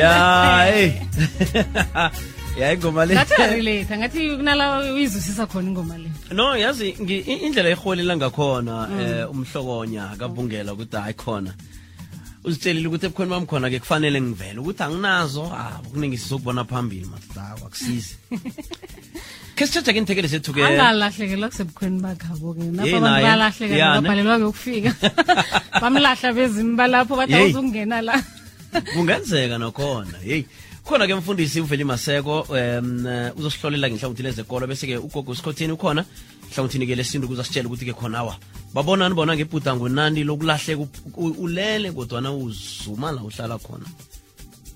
ya ya ingoma le. Ngathi ngathi kunala uyizwisisa khona ingoma le. No yazi indlela eholela ngakhona um umhlokonya kabungela ukuthi hayi khona. Uzitshelile ukuthi ebukhweni bami khona ke kufanele ngivele ukuthi anginazo. Ah kuningi sizokubona phambili madoda akusizi ke sithatha ke inthekele sethu ke angalahlekelwa kusebukhweni bakhabo-ke. Yey, napho abantu ne? babhalelwa ukufika bamlahla bezimi balapho bathi Yey. awuzungena la. Kungenzeka nakhona heyi khona ke mfundisi uveli maseko um uzosihlolela ngenhlangothini lezekolo bese-ke ugogo usikhothini ukhona. Nhlangothini ke lesintu kuzasitshela ukuthi-ke khona wa? Babonani bona ngebhuda nani lokulahleka ulele kodwana uzuma la uhlala khona.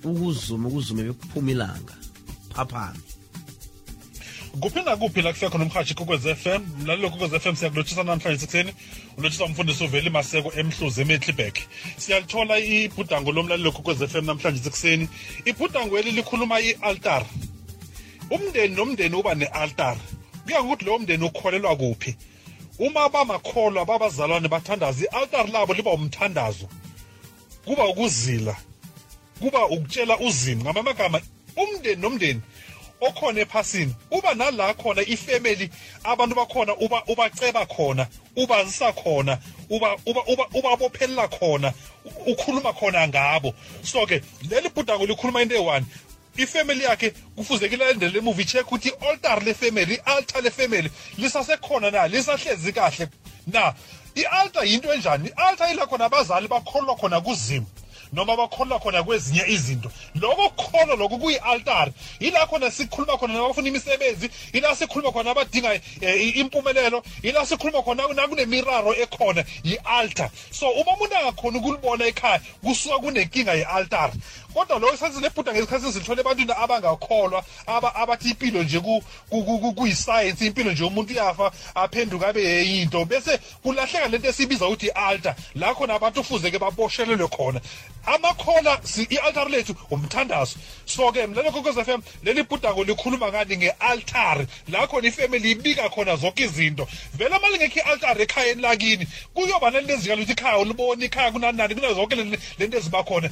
Ukuzuma ukuzume bekuphuma ilanga. Phaphana kuphi nakuphi la kuhleka khona umhathi kokwez FM mlalelo kokwez FM siyakulotshisa namhlanje sekuseni ulotshisa umfundisi uveli maseko emhluzi emetlibek siyalithola ibhudango lomlalelo kokwez FM namhlanje sekuseni ibhudango eli likhuluma i-altar. Umndeni nomndeni uba ne-altar. Kuya ngokuthi lowo mndeni ukholelwa kuphi? Uma bamakholwa babazalwane bathandaza i-altar labo liba umthandazo. Kuba ukuzila kuba ukutshela uzimo ngamanye amagama umndeni nomndeni okhona ephasini uba nala khona ifamily abantu bakhona uba ubaceba khona ubazisa khona uba uba uba ubabophelela khona ukhuluma khona ngabo. So ke leli bhudango likhuluma into eyi-one ifamily yakhe kufuzeke ilandele emuva i-check ukuthi i-altar le-family i-altar le-family lisasekhona na lisahlezi kahle na? I-altar yinto enjani? I-altar ila khona abazali bakholwa khona kuzimo. Noma bakholwa khona kwezinye izinto. Lokho kukholwa lokho kuyi-altari yila khona sikhuluma khona nabafuna imisebenzi yila sikhuluma khona abadinga eh, impumelelo yila sikhuluma khona nakunemiraro ekhona yi-altar. So uma umuntu angakhoni ukulibona ekhaya kusuka kunenkinga ye-altari kodwa lokho sathi lebhuda ngesikhathi sizithole ebantwini abangakholwa aba- abathi impilo nje ku- ku- ku- ku- kuyisayensi impilo nje umuntu uyafa aphenduka abe yinto bese kulahleka lento esibiza ukuthi i-altar. La khona abantu ufuzeke baboshelelwe khona. Amakhola si- i-altar lethu umthandazo. So-ke mlalelo kokwez f m leli bhudango likhuluma ngani nge-altari la khona ifamily ibika khona zonke izinto. Vele uma lingekho i-altari ekhayeni lakini kuyoba nalilezika luthi ikhaya ulibona ikhaya kunanani kunazo zonke le- lento eziba khona.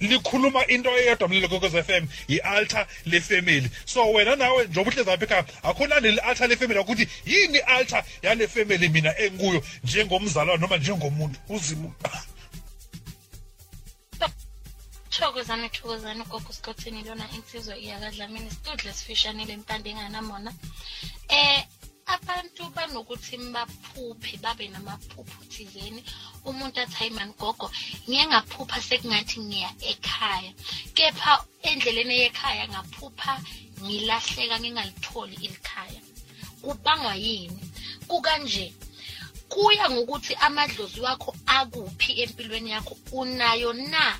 Likhuluma into eyodwa mlilo kokwez f m i-altar le-family. So wena nawe njengoba uhlezi apha ekhaya akhona leli altar le-family ukuthi yini i-altar yale family mina enguyo njengomzalwane noma njengomuntu uzimu thokozani thokozani ugogo sikhothini lona insizwa iyakadlamini sidudle esifishanile impande enganamona eh abantu banokuthi baphuphe babe namaphupho thizeni. Umuntu athi hayi mani gogo ngiye ngaphupha sekungathi ngiya ekhaya. Kepha endleleni yekhaya ngaphupha ngilahleka ngingalitholi ilikhaya. Kubangwa yini? Kukanje kuya ngokuthi amadlozi wakho akuphi empilweni yakho unayo na?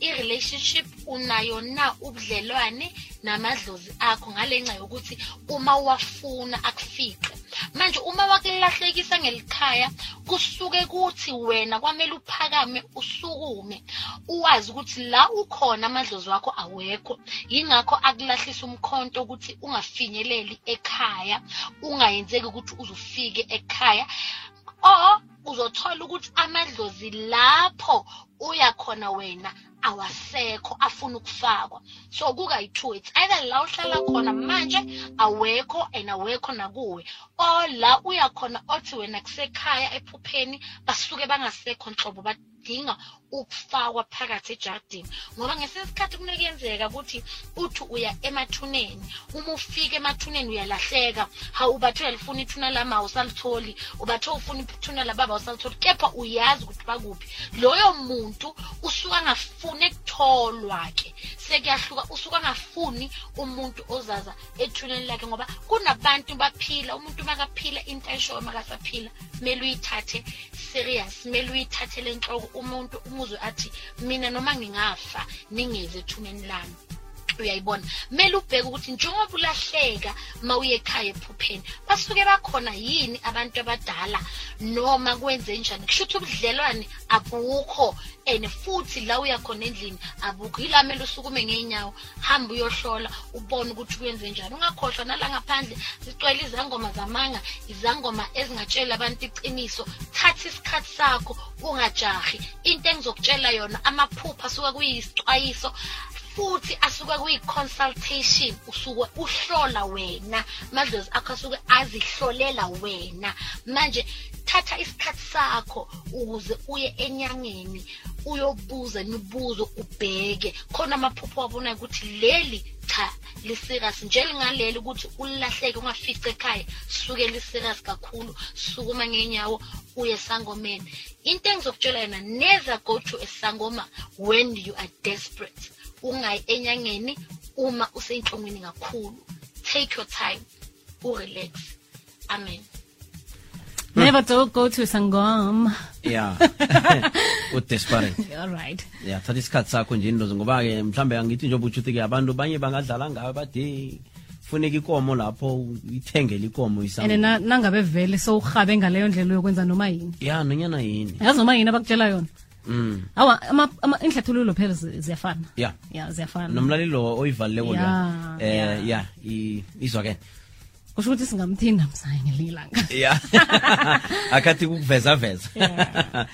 I-relationship unayo na ubudlelwane namadlozi akho ngalenxa yokuthi uma wafuna akufiqe. Manje uma wakulahlekisa ngelikhaya kusuke kuthi wena kwamele uphakame usukume uwazi ukuthi la ukhona amadlozi wakho awekho. Yingakho akulahlisa umkhonto ukuthi ungafinyeleli ekhaya ungayenzeki ukuthi uzufike ekhaya or uzothola ukuthi amadlozi lapho uya khona wena awasekho afuna ukufakwa. So kukayi-two it's either la uhlala khona manje awekho and awekho nakuwe or la uya khona othi wena kusekhaya ephupheni basuke bangasekho nhlobo badinga ukufakwa phakathi ejardini ngoba ngesinye isikhathi kunekuyenzeka ukuthi uthi uya emathuneni. Uma ufika emathuneni uyalahleka hawu bathe uyalifuna ithuna lami awusalitholi ubathe ufuna ithuna lababa awusalitholi kepha uyazi ukuthi bakuphi. Loyo muntu usuke angafuni ekutholwa-ke sekuyahluka usuke angafuni umuntu ozaza ethuneni lakhe ngoba kunabantu baphila umuntu makaphila ayishoyo makasaphila kumele uyithathe serious kumele uyithathele enhloko umuntu umuzwe athi mina noma ngingafa ningeze ethuneni lami. Uyayibona. Kumele ubheke ukuthi njengoba ulahleka ma uye ekhaya ephupheni basuke bakhona yini abantu abadala? Noma kwenze njani? Kusho ukuthi ubudlelwane abukho and futhi la uyakhona endlini abukho. Yila mele usukume ngeenyawo hamba uyohlola ubone ukuthi kwenze njani. Ungakhohlwa nala ngaphandle sicwele izangoma zamanga izangoma ezingatsheli abantu iqiniso. Thatha isikhathi sakho ungajahi. Into engizokutshela yona amaphupha asuka kuyisixwayiso. Futhi asuke kuyi-consultation usuke uhlola wena. Amadlozi akho asuke azihlolela wena. Manje thatha isikhathi sakho ukuze uye enyangeni uyobuza imibuzo ubheke. Khona amaphupho wabonayo ukuthi leli cha liserious njengaleli ukuthi ulilahleke ungafice ekhaya suke liserious kakhulu. Sukuma ngenyawo uye esangomeni. Into engizokutshela yona never go to esangoma when you are desperate. Ungayi enyangeni uma usenhlungwini kakhulu. Take your time urelax. Amen. Never to go to sangoma ya udesperate all right. Ya thatha isikhathi sakho nje into ngoba-ke mhlambe angithi njengoba utsho ukuthi-ke abantu banye bangadlala ngayo bade funeka ikomo lapho ithengele ikomo and na- nangabe vele sowurhabe ngaleyo ndlela uyokwenza noma yini? Ya nonyana yini. Yazi noma yini abakutshela yona mm. Awa ama- ama- inhlathululo phela ziyafana. Ya ya ziyafana. Nomlalilo lo oyivalileko Ya, ya. eh ya izwakele kusho ukuthi singamthinda msanye ngelinye ilanga. Ya akhathi kukuveza veza